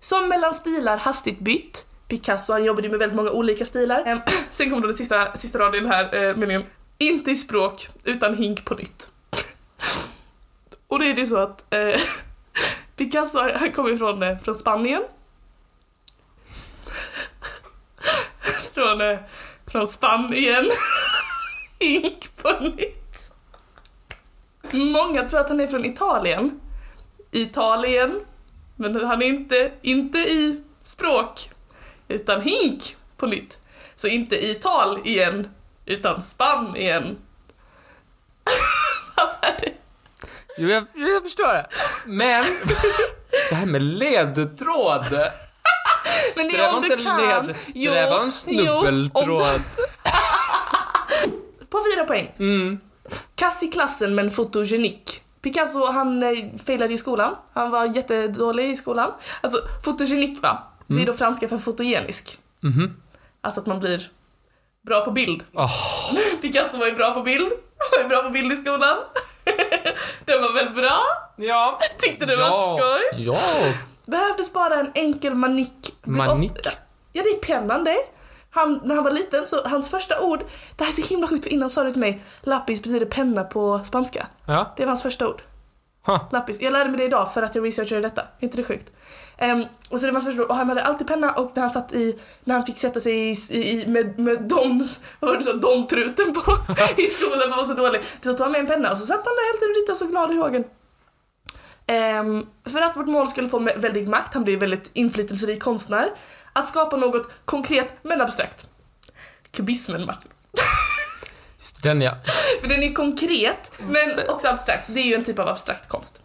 Som mellan stilar hastigt bytt. Picasso, han jobbade ju med väldigt många olika stilar. Ehm, sen kommer då den sista, sista raden i den här eh, meningen. Inte i språk, utan hink på nytt. Och då är det så att eh, Picasso, han kom ifrån eh, från Spanien. från, eh, från Spanien. hink på nytt. Många tror att han är från Italien. Italien. Men han är inte, inte i språk, utan hink på nytt. Så inte i tal igen, utan spann igen. Fattar du? Jo, jag, jag förstår det. Men, det här med ledtråd. Men Det det var inte kan. led, det där var en jo, snubbeltråd. du- På fyra poäng. Mm. Kass i klassen men fotogenik. Picasso han eh, failade i skolan. Han var jättedålig i skolan. Alltså fotogenik va? Det är då franska för fotogenisk. Mhm. Alltså att man blir bra på bild. Åh, Picasso var ju bra på bild. Han var ju bra på bild i skolan. det var väl bra? ja. Tyckte det ja. var skoj. Ja. Behövdes bara en enkel manik. Manik? Ofta- Ja, det är pennan det. Han, när han var liten så hans första ord, det här är så himla sjukt för innan sa du till mig, lappis betyder penna på spanska. Ja. Det var hans första ord. Huh. Lappis. Jag lärde mig det idag för att jag researchade detta. Är inte det sjukt? Um, och så det var. Och han hade alltid penna och när han satt i, när han fick sätta sig i, i, med, med dom, vad var det så, domtruten på i skolan för att var så dålig. Så tog han med en penna och så satt han där helt enkelt och ritade så glad i hågen. Um, ehm, för att vårt mål skulle få väldig makt, han blev väldigt inflytelserik konstnär, att skapa något konkret men abstrakt. Kubismen Martin. Den ja. För den är konkret men också abstrakt. Det är ju en typ av abstrakt konst.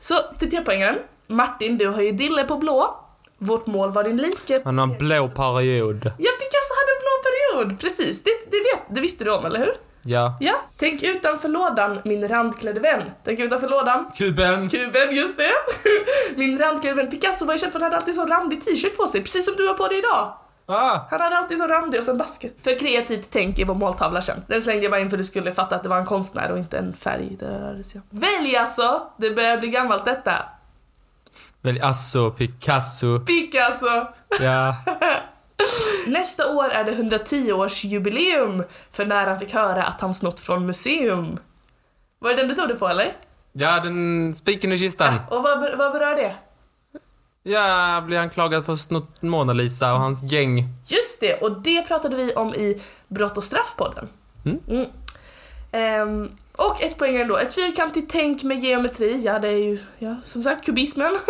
Så till trepoängaren. Martin, du har ju dille på blå. Vårt mål var din like. Han har en blå period. Ja, Picasso hade en blå period. Precis, det, det, vet, det visste du om, eller hur? Ja. Ja. Tänk utanför lådan, min randklädde vän. Tänk utanför lådan. Kuben. Kuben, just det. Min randklädde vän Picasso var ju känd för att han hade alltid så randig t-shirt på sig, precis som du har på dig idag. Ah. Han hade alltid så randig och sen basker. För kreativt tänk är vår måltavla känd. Den slängde jag bara in för att du skulle fatta att det var en konstnär och inte en färg det rörde sig om. Välj alltså! Det börjar bli gammalt detta. Välj Asso, Picasso. Picasso! Ja. Nästa år är det 110-årsjubileum för när han fick höra att han snott från museum. Var det den du tog det på eller? Ja, den spiken i kistan. Och vad, vad berör det? Ja, blir anklagad för att snott Mona Lisa och hans gäng. Just det, och det pratade vi om i Brott och straffpodden. Mm. Ehm, och ett poäng ändå. Ett fyrkantigt tänk med geometri, ja det är ju, ja, som sagt, kubismen.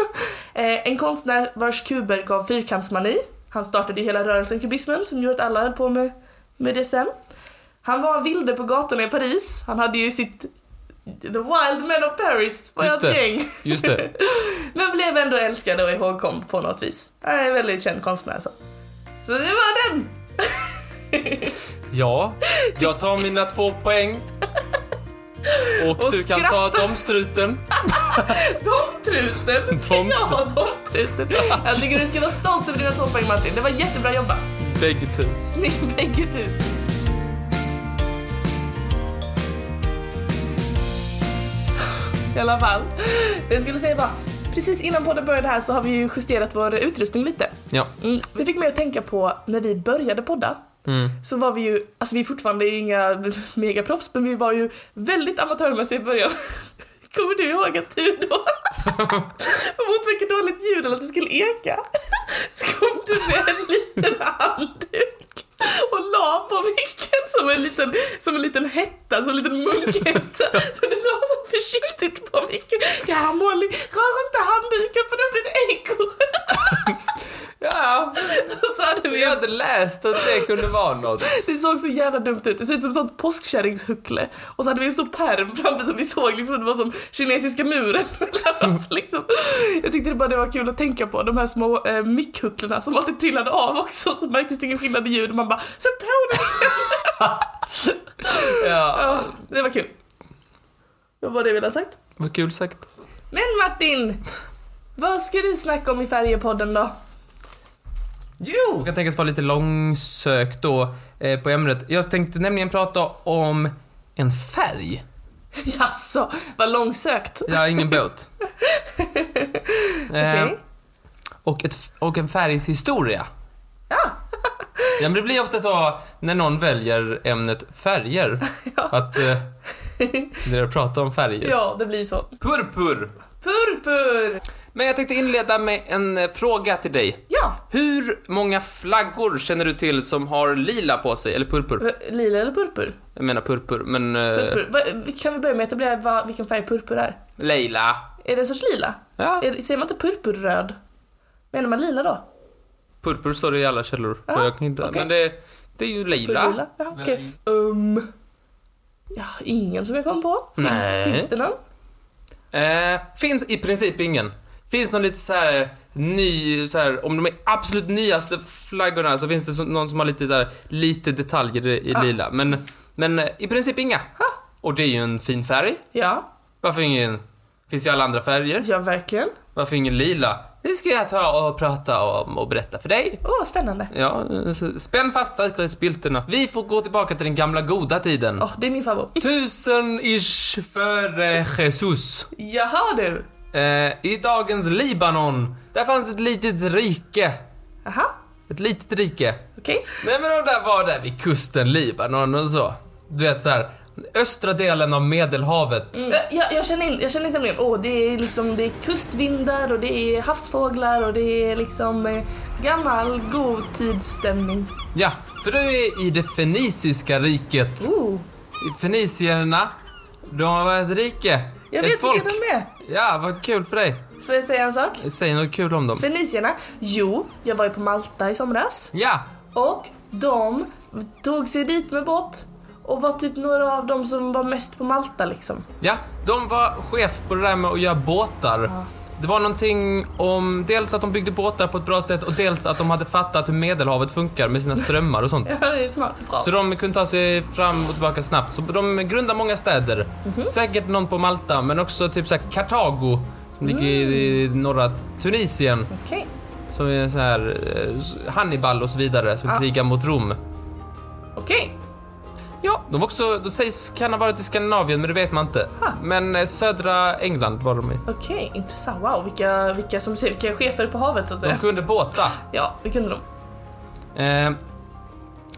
Eh, en konstnär vars kuber gav fyrkantsmani. Han startade ju hela rörelsen kubismen som gjorde att alla höll på med, med det sen. Han var en vilde på gatorna i Paris. Han hade ju sitt The Wild Men of Paris var Just hans det. gäng. Just det. Men blev ändå älskad och ihågkommen på något vis. Han är en väldigt känd konstnär så. Så det var den! Ja, jag tar mina två poäng. Och, Och du kan ta domstruten. Domtruten! Dom- Ja, domtruten. Jag tycker du ska vara stolt över dina två poäng Martin. Det var jättebra bjobbat. Bägge tu. Snyggt bägge du. I alla fall. Det jag skulle säga bara, precis innan podden började här så har vi ju justerat vår utrustning lite. Ja. Mm. Det fick mig att tänka på när vi började podda. Mm. Så var vi ju, alltså vi är fortfarande inga megaproffs men vi var ju väldigt amatörmässiga i början. Kommer du ihåg att du då motverka dåligt ljud eller att det skulle eka? Så kom du med en liten handduk och la på micken som en liten, som en liten hetta, som en liten munkhetta. Så du la så försiktigt på micken. Ja Molly, rör inte handduken för då blir det ekor. Ja, så hade vi jag hade läst att det kunde vara något. Det såg så jävla dumt ut. Det såg ut som sånt påskkärringshuckle. Och så hade vi en stor perm framför som vi såg liksom att det var som kinesiska muren mellan oss liksom. Jag tyckte det bara det var kul att tänka på. De här små eh, mickhucklarna som alltid trillade av också. Så märktes det ingen skillnad i ljud. Man bara sätt på den! Ja, Ja, det var kul. Vad var det jag ville ha sagt? vad kul sagt. Men Martin! Vad ska du snacka om i Färjepodden då? Jo! Jag tänker vara lite långsökt då eh, på ämnet. Jag tänkte nämligen prata om en färg. Jaså, vad långsökt. Har ingen båt. Okej. Eh, och, ett, och en färgs historia. Ja. Ja, men det blir ofta så när någon väljer ämnet färger. Att eh, det är att prata om färger. Ja, det blir så. Purpur. Purpur! Men jag tänkte inleda med en eh, fråga till dig. Ja, Hur många flaggor känner du till som har lila på sig? Eller purpur? lila eller purpur? Jag menar purpur, men... Eh, Purpur. Va- Kan vi börja med att etablera vad, vilken färg purpur är? Leila. Är det en sorts lila? Ja, Är, säger man inte purpurröd? Menar man lila då? purpur står det i alla källor. Ja, jag kan inte, okej. Men det, det är ju lila. Purpurlila? Ja, okej. Um, ja, ingen som jag kom på. Fin- Nej. Finns det någon? Eh, finns i princip ingen. Finns någon lite så här ny, så här, om de är absolut nyaste flaggorna så finns det någon som har lite så här, lite detaljer i, Ah. lila. Men, men eh, i princip inga. Och det är ju en fin färg. Ja, Varför ingen? Finns ju alla andra färger. ja verkligen. Varför ingen lila? Det ska jag ta och prata om och berätta för dig. Åh, vad spännande. Ja, spänn fast säkerhetsbältena. Vi får gå tillbaka till den gamla goda tiden. Åh, det är min favorit. Tusen-ish före Jesus. Jaha du. Eh, I dagens Libanon, där fanns ett litet rike. Aha, Ett litet rike. okej. Nej men de där var där vid kusten Libanon och så. Du vet så här, östra delen av medelhavet. Jag, jag, jag känner in, jag känner stämningen. Åh, det är liksom, det är kustvindar och det är havsfåglar och det är liksom eh, gammal god tidsstämning. Ja, för du är i det feniciska riket. Oh, Fenicierna, de var ett rike. jag ett vet folk. vilka de är. Ja, vad kul för dig. Får jag säga en sak? Säg något kul om dem. Fenicierna, jo, jag var ju på Malta i somras Ja, och de tog sig dit med båt och var typ några av dem som var mest på Malta liksom. ja, de var chef på det där med att göra båtar. Det var någonting om dels att de byggde båtar på ett bra sätt och dels att de hade fattat hur medelhavet funkar med sina strömmar och sånt. Ja, det är smart. Bra. Så de kunde ta sig fram och tillbaka snabbt. Så de grundar många städer. Säkert någon på Malta, men också typ såhär Kartago, som ligger i norra Tunisien. Okej. Som är så här eh, Hannibal och så vidare, som Ja. krigar mot Rom. Okej. Ja, de var också, de sägs kan ha varit i Skandinavien, men det vet man inte. Ha. Men eh, södra England var de i. Okej, intressant. Wow, vilka, vilka, som, säger- vilka chefer på havet så att De säga. kunde båta. Ja, det kunde de. Eh,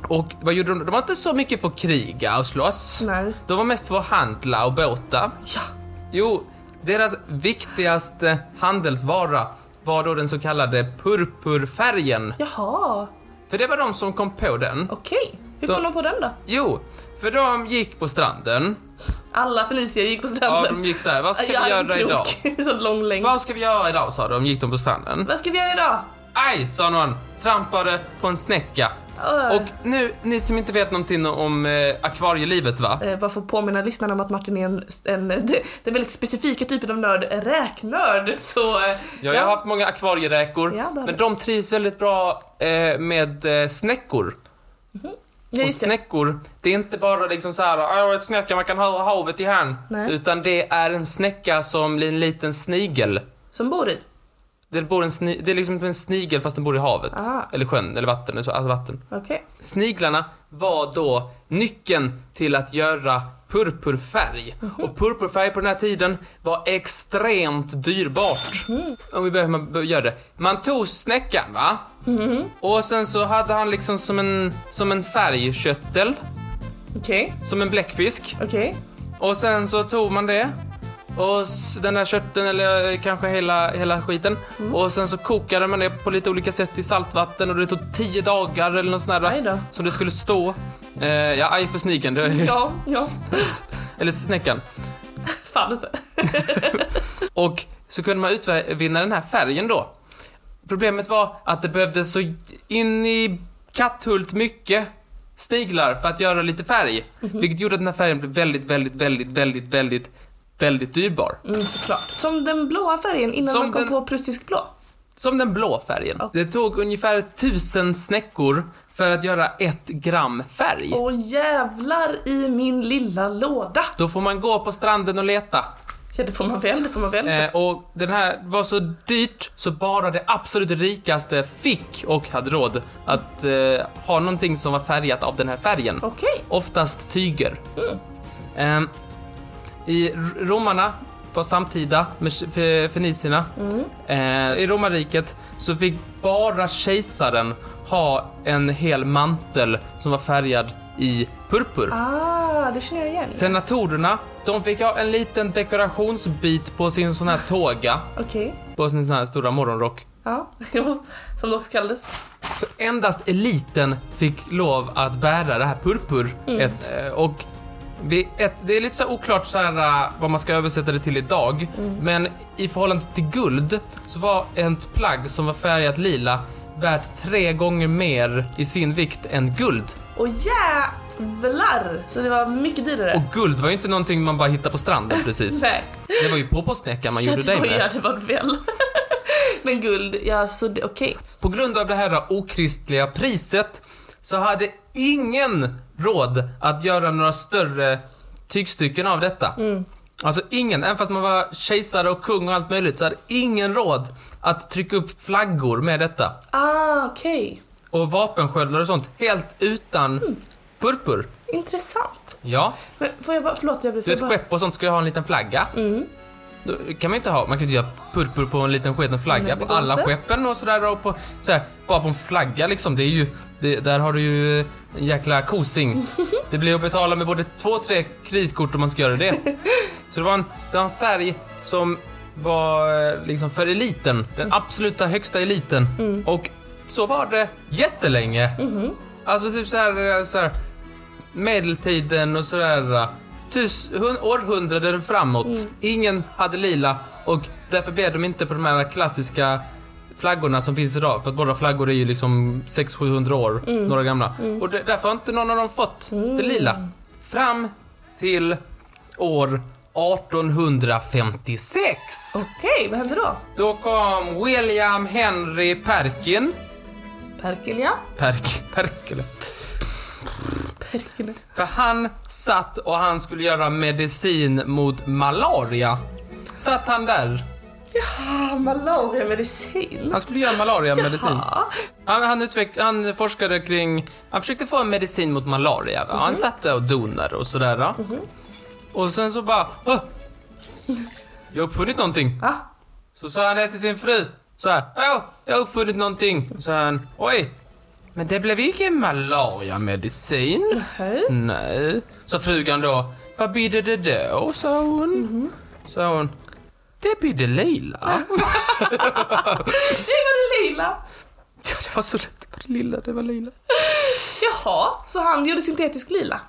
och vad gjorde de? De var inte så mycket för att kriga och slåss. Nej. De var mest för att handla och båta. Ja. Jo, deras viktigaste handelsvara var då den så kallade purpurfärgen. Jaha, För det var de som kom på den. okej. Hur Då- kom de på den då? Jo, för de gick på stranden. Alla Felicia gick på Ja, stranden. de gick så här, vad ska vi en göra idag? krok. Så lång länk. Vad ska vi göra idag, sa de, gick de på stranden. Vad ska vi göra idag? Aj, sa någon, trampade på en snäcka. Öh. Och nu, ni som inte vet någonting om eh, akvarielivet va? Eh, bara för att påminna lyssnarna om att Martin är en, en det, den väldigt specifika typen av nörd, räknörd. Så, eh, Ja, jag har haft många akvarieräkor, Ja, men de trivs väldigt bra eh, med eh, snäckor. Ja, och snäckor, det är inte bara liksom så här, "Åh, en snäcka, man kan höra havet i här. Nej. Utan det är en snäcka som blir en liten snigel. Som bor i. Det, bor en sni- det är liksom en snigel fast den bor i havet. Ah. Eller sjön, eller vatten, eller så, alltså vatten. Okej. Sniglarna var då nyckeln till att göra purpurfärg. Och purpurfärg på den här tiden var extremt dyrbart. Om vi börjar med göra det. Man tog snäckan va? Och sen så hade han liksom som en, som en färgköttel, Okej. som en bläckfisk. Okej. Och sen så tog man det och den här kötteln eller kanske hela, hela skiten och sen så kokade man det på lite olika sätt i saltvatten och det tog 10 dagar eller något sånt där som det skulle stå. Eh, ja, aj för snigeln. Det är ju- Ja, ja. eller snäckan. Fan alltså. Och så kunde man utvinna den här färgen då. Problemet var att det behövdes så in i katthult mycket sniglar för att göra lite färg. Vilket gjorde att den här färgen blev väldigt, väldigt, väldigt, väldigt, väldigt, väldigt dyrbar. Mm, såklart. Som den blåa färgen innan Som man kom den- på prussisk blå. Som den blå färgen. Ja. Det tog ungefär tusen snäckor för att göra ett gram färg. Åh jävlar i min lilla låda. Då får man gå på stranden och leta. Ja, det får man väl, det får man väl. Eh, och den här var så dyrt så bara det absolut rikaste fick och hade råd att eh, ha någonting som var färgat av den här färgen. Okej. Oftast tyger. Mm. Ehm, I romarna var samtida med fe- fe- fenicierna. Mm. Eh, I romarriket så fick bara kejsaren ha en hel mantel som var färgad i purpur. Ah, det känner jag igen. Senatorerna, de fick ha en liten dekorationsbit på sin sån här tåga, Okej. på sin sån här stora morgonrock. Ja, som det också kallades. Så endast eliten fick lov att bära det här purpur. Ett, eh, och ett, det är lite så oklart så här, eh, vad man ska översätta det till idag. Men i förhållande till guld så var ett plagg som var färgat lila värt tre gånger mer i sin vikt än guld. Och jävlar! Så det var mycket dyrare. Och guld var ju inte någonting man bara hittade på stranden precis. Nej. Det var ju på postsnäckan man gjorde var, med. Ja, det var väl. Men guld, ja så det, okej. På grund av det här okristliga priset så hade ingen råd att göra några större tygstycken av detta. Alltså ingen, även fast man var kejsare och kung och allt möjligt så hade ingen råd att trycka upp flaggor med detta. Ah, okej. Och vapensköldar och sånt helt utan purpur. Intressant. Ja, Men får jag bara, förlåt jag blir du vet bara... skepp och sånt ska ju ha en liten flagga. Mm. Då kan man inte ha, man kan inte göra purpur på en liten sketen flagga på alla inte. skeppen och sådär och på, sådär, bara på en flagga liksom. Det är ju, det, där har du ju en jäkla kosing. Det blir att betala med både två tre kreditkort om man ska göra det. Så det var en, det var en färg som var eh, liksom för eliten, den absoluta högsta eliten. Och så var det jättelänge. Alltså typ såhär, såhär medeltiden och sådär. Tus, århundraden framåt. Ingen hade lila och därför blev de inte på de här klassiska flaggorna som finns idag. För att våra flaggor är ju liksom 600-700 år, några gamla. Och det, därför har inte någon av dem fått det lila. Fram till år 1856. Okej, vad hände då? Då kom William Henry Perkin. Perkin, ja. Perk, Perkele. För han satt och han skulle göra medicin mot malaria. Satt han där. Ah, malariamedicin. Han skulle göra malariamedicin. Ja. Han, han, utveck, han forskade kring, han försökte få en medicin mot malaria. Va? Han satt där och donade och sådär. va? Och sen så bara, "Åh! Jag har uppfunnit någonting. Ah, Så sa han det till sin fru. Så här, ja, jag har uppfunnit någonting. Så sa han, oj. Men det blev ingen malariamedicin. hej. Nej, sa frugan då. Vad blir det då, sa hon. Sa hon. det blir det lila. Det var det lila. Ja, det var så lätt. Det var det lilla, det var lila. Jaha, så han gjorde syntetisk lila?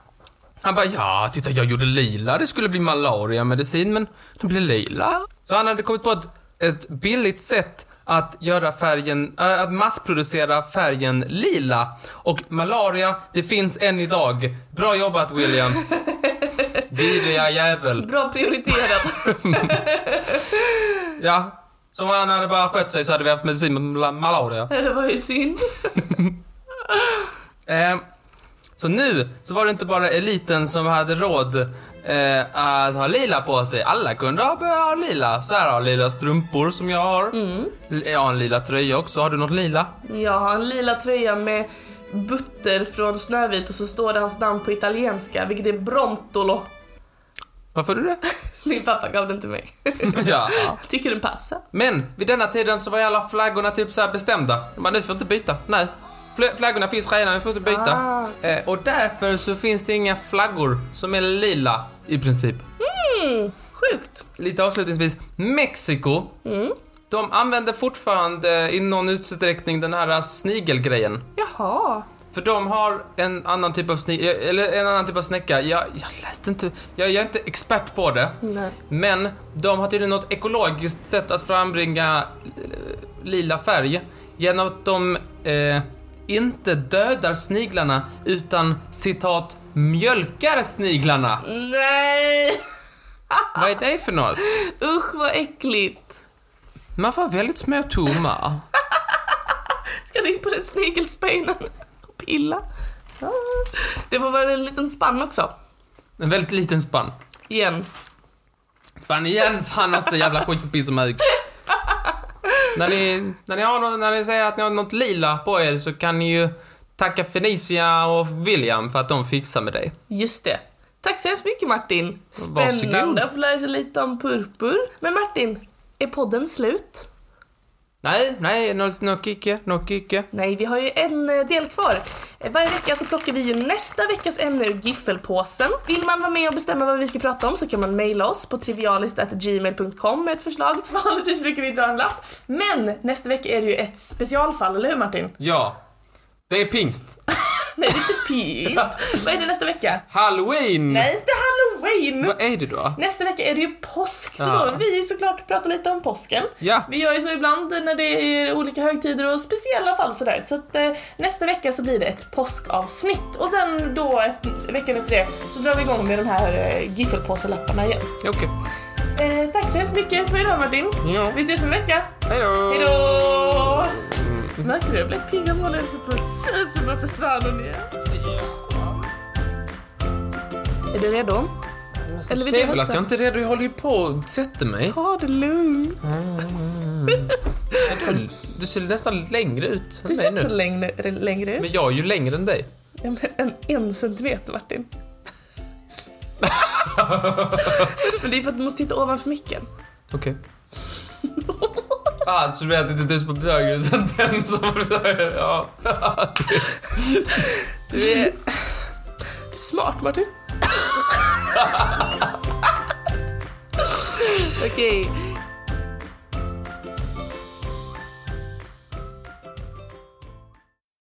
Han bara, ja, titta jag gjorde lila, det skulle bli malaria-medicin, men det blev lila. Så han hade kommit på ett, ett billigt sätt att göra färgen, äh, att massproducera färgen lila. Och malaria, det finns än idag. Bra jobbat William. Vidriga jävel. Bra prioriterat. Ja. Så om han hade bara skött sig så hade vi haft medicin mot mala- malaria. det var ju synd. Eh, så nu så var det inte bara eliten som hade råd eh, att ha lila på sig. Alla kunde ha, börja ha lila. Så här har lila strumpor som jag har. Jag har en lila tröja också. Har du något lila? Jag har en lila tröja med Butter från Snövit och så står det hans namn på italienska, vilket är Brontolo. Varför du det? Min pappa gav den till mig. ja. Tycker den passar. Men vid denna tiden så var ju alla flaggorna typ så här bestämda. De bara, nu får inte byta. Nej. Fl- Flaggorna finns redan, vi får inte byta. Ah. Eh, och därför så finns det inga flaggor som är lila i princip. Mm, sjukt. Lite avslutningsvis, Mexiko. De använder fortfarande i någon utsträckning den här snigelgrejen. Jaha. För de har en annan typ av sni- eller en annan typ av snäcka. Jag, jag läste inte, jag, jag är inte expert på det. Nej. Men de har tydligen något ekologiskt sätt att frambringa eh, lila färg genom att de eh, inte dödar sniglarna utan citat mjölkar sniglarna. Nej! Vad är det för något? Usch vad äckligt. Man får väldigt små tummar. Ska du in på den snigelspeinen och pilla? Det får vara en liten spann också. En väldigt liten spann. Igen. Spann igen, fan också jävla skit och piss och mög. när, ni, när, ni har, när ni säger att ni har något lila på er så kan ni ju tacka Felicia och William för att de fixar med dig. Just det. Tack så hemskt mycket Martin. Varsågod. Spännande att få lära sig lite om purpur. Men Martin, är podden slut? Nej, nej, något no, icke, något icke. Nej, vi har ju en eh, del kvar. Eh, Varje vecka så plockar vi ju nästa veckas ämne ur giffelpåsen. Vill man vara med och bestämma vad vi ska prata om så kan man mejla oss på trivialist.gmail.com med ett förslag. Vanligtvis brukar vi dra en lapp. Men nästa vecka är det ju ett specialfall, eller hur Martin? Ja. Det är pingst. Nej, det är inte pist. vad är det nästa vecka? Halloween! Nej, inte halloween! Vad är det då? Nästa vecka är det ju påsk, så Ja. då vi såklart prata lite om påsken. Ja. Vi gör ju så ibland när det är olika högtider och speciella fall sådär. Så att eh, nästa vecka så blir det ett påskavsnitt. Och sen då efter, veckan efter det så drar vi igång med de här eh, giffelpåselapparna igen. Okej. Eh, tack så hemskt mycket för idag Martin. Ja. Vi ses om en vecka. Hejdå! Hejdå! Märkte du? Jag blev pigg av målen på susen bara försvann hon igen. Är du redo? Eller vill du väl att hälsa? jag inte är redo, jag håller ju på och sätter mig. Ta det lugnt. Du, du ser nästan längre ut än Du ser mig också nu. längre, längre ut. Men jag är ju längre än dig. Ja, men En, en centimeter Martin. men det är för att du måste titta ovanför micken. Okej. ah, så du att det inte är du som är bög utan den som är Ja. Du är, smart Martin. Okej,